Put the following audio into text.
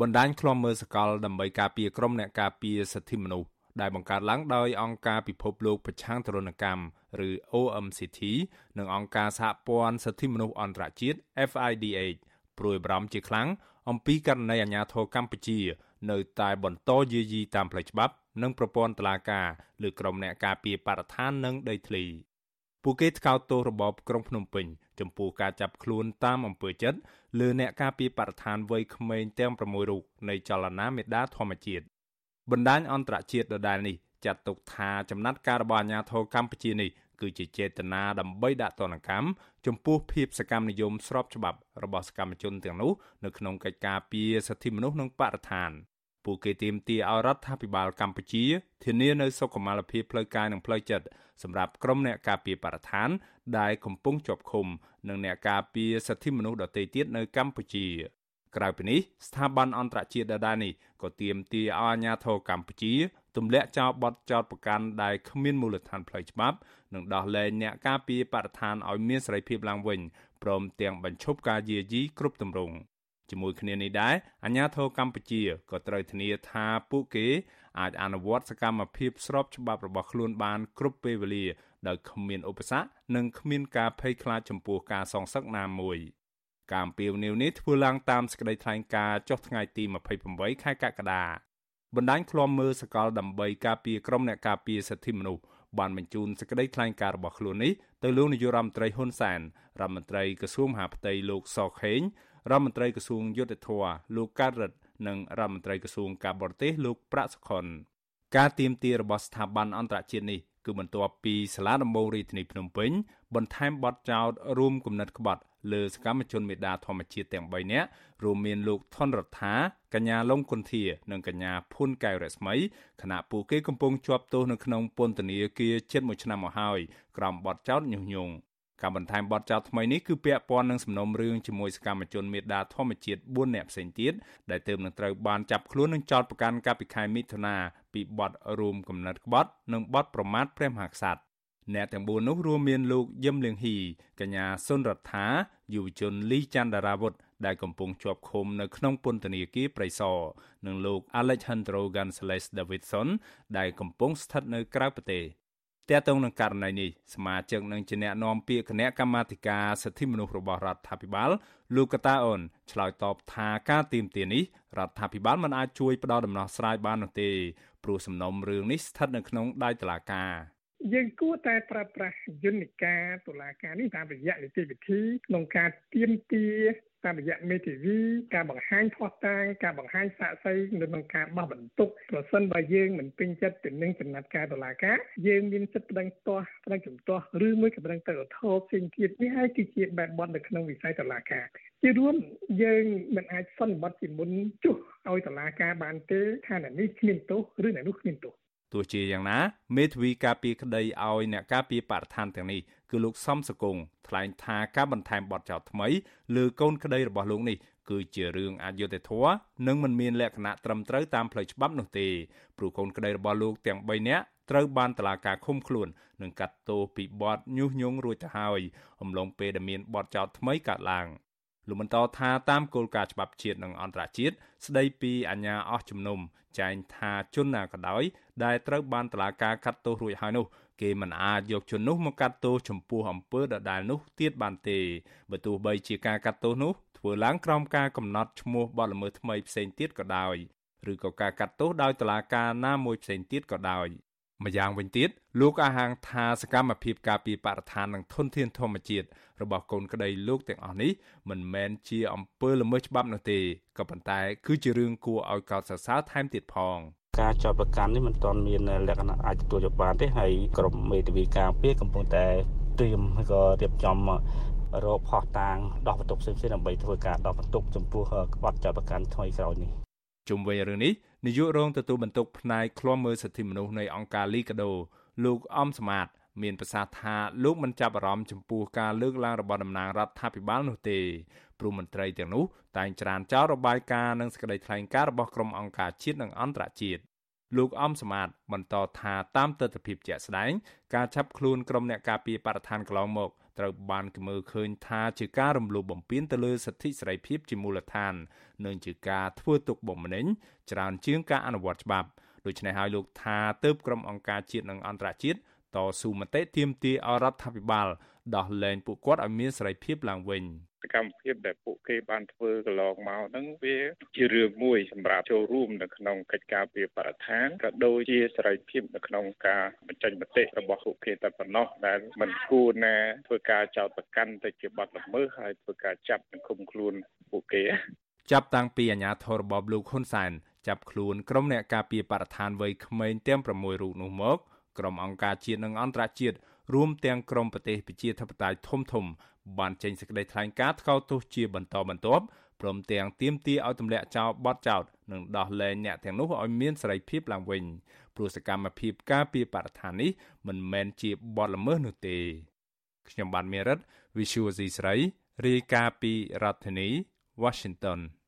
បណ្ដាញឃ្លាំមើលសកលដើម្បីការពារក្រុមអ្នកការពារសិទ្ធិមនុស្សដែលបង្កើតឡើងដោយអង្គការពិភពលោកប្រឆាំងទរណកម្មឬ OMCT និងអង្គការសហព័ន្ធសិទ្ធិមនុស្សអន្តរជាតិ FIDH ព្រួយបារម្ភជាខ្លាំងអំពីករណីអាញាធរកម្ពុជា នៅតែបន្តយាយីតាមផ្លូវច្បាប់ និងប្រព័ន្ធតុលាការលើក្រុមអ្នកការពារបរិស្ថាននិងដីធ្លី ពួកគេថ្កោលទោសរបបក្រុងភ្នំពេញចំពោះការចាប់ខ្លួនតាមអំពើចិត្តលើអ្នកការពារបរិស្ថានវ័យក្មេងទាំង6រូបនៃចលនាមេដាធម្មជាតិបណ្ដាញអន្តរជាតិដដែលនេះចាត់ទុកថាចំណាត់ការរបស់អាជ្ញាធរកម្ពុជានេះគឺជាចេតនាដើម្បីដាក់ទណ្ឌកម្មចំពោះភាពសកម្មនិយមស្របច្បាប់របស់សកម្មជនទាំងនោះនៅក្នុងកិច្ចការពារសិទ្ធិមនុស្សនិងបរិស្ថាន ពួកគេទាមទារឲ្យរដ្ឋាភិបាលកម្ពុជាធានានូវសុខុមាលភាពផ្លូវកាយនិងផ្លូវចិត្តសម្រាប់ក្រុមអ្នកការពារបរិស្ថាន ដែលកំពុងជាប់ឃុំ និងអ្នកការពារសិទ្ធិមនុស្សដទៃទៀតនៅកម្ពុជាក្រៅពីនេះស្ថាប័នអន្តរជាតិដដែលនេះក៏ទាមទារឲ្យអាជ្ញាធរកម្ពុជាទម្លាក់ចោលបទចោទប្រកាន់ដែលគ្មានមូលដ្ឋានផ្លូវច្បាប់និងដោះលែងអ្នកការពារបរិស្ថានឲ្យមានសេរីភាពឡើងវិញព្រមទាំងបញ្ឈប់ការយាយីគ្រប់ទម្រង់ ជាមួយគ្នានេះដែរអាជ្ញាធរកម្ពុជាក៏ត្រូវធានាថាពួកគេអាចអនុវត្តសកម្មភាពស្របច្បាប់របស់ខ្លួនបានគ្រប់ពេលវេលាដោយគ្មានឧបសគ្គនិងគ្មានការភ័យខ្លាចចំពោះការសងសឹកណាមួយ។ការអំពាវនាវនេះធ្វើឡើងតាមសេចក្តីថ្លែងការណ៍ចុះថ្ងៃទី28ខែកក្កដាបណ្ដាញឃ្លាំមើលសកលដើម្បីការពារក្រុមអ្នកការពារសិទ្ធិមនុស្សបានបញ្ជូនសេចក្តីថ្លែងការណ៍របស់ខ្លួននេះទៅលោកនាយករដ្ឋមន្ត្រីហ៊ុនសែនរដ្ឋមន្ត្រីក្រសួងមហាផ្ទៃលោកសខេង រដ្ឋមន្ត្រីក្រសួងយុទ្ធភ័ពលោកកើតរិទ្ធនិងរដ្ឋមន្ត្រីក្រសួងការបរទេសលោកប្រាក់សុខុនការទៀមទារបស់ស្ថាប័នអន្តរជាតិនេះគឺបន្ទាប់ពីសាលាដំបងរាជធានីភ្នំពេញបន្ថែមបទចោទរួមគំនិតក្បត់លើសកម្មជនមេដាធម្មជាតិទាំង3នាក់រួមមានលោកថនរដ្ឋាកញ្ញាលងគុន្ធា និងកញ្ញាភុនកែវរស្មីខណៈពួកគេកំពុងជាប់ទោសនៅក្នុងពន្ធនាគារជិត1ឆ្នាំមកហើយក្រោមបទចោទញុះញង់ ការបន្ថែមបទចោទថ្មីនេះគឺពាក់ព័ន្ធនឹងសំណុំរឿងជាមួយសកម្មជនមេដាធម្មជាតិ4នាក់ផ្សេងទៀតដែលទើបនឹងត្រូវបានចាប់ខ្លួននិងចោទប្រកាន់កាលពីខែមិថុនាពីបទរួមគំនិតក្បត់និងបទប្រមាថព្រះមហាក្សត្រអ្នកទាំង4នោះរួមមានលោកយឹមលៀងហ៊ីកញ្ញាសុនរដ្ឋាយុវជនលីច័ន្ទដារាវុធដែលកំពុងជាប់ឃុំនៅក្នុងពន្ធនាគារព្រៃសរនិងលោក Alejandro Gonzalez Davidson ដែលកំពុងស្ថិតនៅក្រៅប្រទេស ទាក់ទងនឹងករណីនេះសមាជិកនឹងជាអ្នកនាំពាក្យគណៈកម្មាធិការសិទ្ធិមនុស្សរបស់រដ្ឋាភិបាលលោកកតាអូនឆ្លើយតបថាការទីមទានេះរដ្ឋាភិបាលមិនអាចជួយផ្ដល់ដំណោះស្រាយបាននោះទេព្រោះសំណុំរឿងនេះស្ថិតនៅក្នុងដៃតុលាការយើងគួរតែប្រើប្រាស់យន្តការតុលាការនេះតាមរយៈនីតិវិធីក្នុងការទៀមទា តាមរយៈមេធាវីការបង្ហាញផុសតាងការបង្ហាញសាកសីនៅក្នុងការបោះបន្ទុកប្រសិនបើយើងមិនពេញចិត្តទៅនឹងចំណាត់ការតុលាការយើងមានសិទ្ធិប្តឹងទាស់ប្តឹងជំទាស់ឬមួយក៏ប្តឹងទៅឧទ្ធរផ្សេងទៀតនេះហើយគឺជាបែបបទនៅក្នុងវិស័យតុលាការជារួមយើងមិនអាចសន្និបាតជាមុនចុះឲ្យតុលាការបានទេថានេះគ្មានទោសឬនោះគ្មានទោស ទោះជាយ៉ាងណាមេធាវីការពារក្តីឲ្យអ្នកការពារបរិស្ថានទាំងនេះគឺលោកសំសកុងថ្លែងថាការបន្ថែមបទចោទថ្មីលើកូនក្តីរបស់លោកនេះគឺជារឿងអយុត្តិធម៌និងមិនមានលក្ខណៈត្រឹមត្រូវតាមផ្លូវច្បាប់នោះទេព្រោះកូនក្តីរបស់លោកទាំង3នាក់ត្រូវបានតឡាការឃុំខ្លួននិងកាត់ទោសពីបទញុះញង់រួចទៅហើយអំឡុងពេលដែលមានបទចោទថ្មីកើតឡើង។ លោកបន្តថាតាមគោលការណ៍ច្បាប់ជាតិនិងអន្តរជាតិស្ដីពីអាញាអស់ជំនុំចែងថាជនណាក៏ដោយដែលត្រូវបានតឡាការកាត់ទោសរួចហើយនោះគេមិនអាចយកជននោះមកកាត់ទោសចំពោះអំពើដដែលនោះទៀតបានទេបើទោះបីជាការកាត់ទោសនោះធ្វើឡើងក្រោមការកំណត់ឈ្មោះបទល្មើសថ្មីផ្សេងទៀតក៏ដោយឬក៏ការកាត់ទោសដោយតឡាការណាមួយផ្សេងទៀតក៏ដោយ ម្យ៉ាងវិញទៀតលោកអាហាងថាសកម្មភាពការពារបរិស្ថាននិងធនធានធម្មជាតិរបស់កូនក្តីលោកទាំងអស់នេះមិនមែនជាអំពើល្មើសច្បាប់នោះទេក៏ប៉ុន្តែ គឺជារឿងគួរឲ្យកោតសរសើរថែមទៀតផងការចាប់ប្រកាន់នេះមិនទាន់មានលក្ខណៈអាចទទួលយកបានទេហើយក្រុមមេធាវីការពារកំពុងតែត្រៀមហើយក៏រៀបចំរកផោះតាងដោះបន្ទុកផ្សេងៗដើម្បីធ្វើការដោះបន្ទុកចំពោះក្បត់ចាប់ប្រកាន់ថ្មីក្រោយនេះ ជុំវិញរឿងនេះនាយករងទទួលបន្ទុកផ្នែកឃ្លាំមើលសិទ្ធិមនុស្សនៃអង្គការលីកាដូលោកអំសមាតមានប្រសាសន៍ថាលោកមិនចាប់អារម្មណ៍ចំពោះការលើកឡើងរបស់តំណាងរដ្ឋាភិបាលនោះទេព្រោះមន្ត្រីទាំងនោះតែងច្រានចោលរបាយការណ៍និងសេចក្តីថ្លែងការណ៍របស់ក្រុមអង្គការជាតិនិងអន្តរជាតិ លោកអំសមាតបន្តថាតាមទស្សនវិជ្ជាជាក់ស្ដែងការចាប់ខ្លួនក្រុមអ្នកការពារបរិស្ថានកន្លងមកត្រូវបានគេមើលឃើញថាជាការរំលោភបំពានទៅលើសិទ្ធិសេរីភាពជាមូលដ្ឋាន និងជាការធ្វើទុកបុកម្នេញច្រើនជាងការអនុវត្តច្បាប់ដូច្នេះហើយលោកថាទើបក្រុមអង្គការជាតិនិងអន្តរជាតិតស៊ូមតិទាមទារអរដ្ឋាភិបាលដោះលែងពួកគាត់ឲ្យមានសេរីភាពឡើងវិញស កម្មភាពដែលពួកគេបានធ្វើកន្លងមកហ្នឹងវាជារឿងមួយសម្រាប់ចូលរួមនៅក្នុងកិច្ចការពីបរិស្ថានក៏ដូចជាសេរីភាពនៅក្នុងការបញ្ចេញមតិរបស់ពួកគេតែប៉ុណ្ណោះដែលមិនគួរណាធ្វើការចោទប្រកាន់ទៅជាបទល្មើសហើយធ្វើការចាប់និងឃុំខ្លួនពួកគេចាប់តាំងពីអាញាធររបបលោកហ៊ុនសែនចាប់ខ្លួនក្រុមអ្នកការពារបរិស្ថានវ័យក្មេងទាំង6រូបនោះមកក្រុមអង្គការជាតិនិងអន្តរជាតិរួមទាំងក្រុមប្រទេសប្រជាធិបតេយ្យធំធំ បានចេញសេចក្តីថ្លែងការណ៍ថ្កោលទោសជាបន្តបន្ទាប់ព្រមទាំងទាមទារឲ្យទម្លាក់ចោលបទចោទនិងដោះលែងអ្នកទាំងនោះឲ្យមានសេរីភាពឡើងវិញព្រោះសកម្មភាពការពារបរិស្ថាននេះមិនមែនជាបទល្មើសនោះទេខ្ញុំបានមេរិត Visual C ស្រីរាយការណ៍ពីរដ្ឋធានី Washington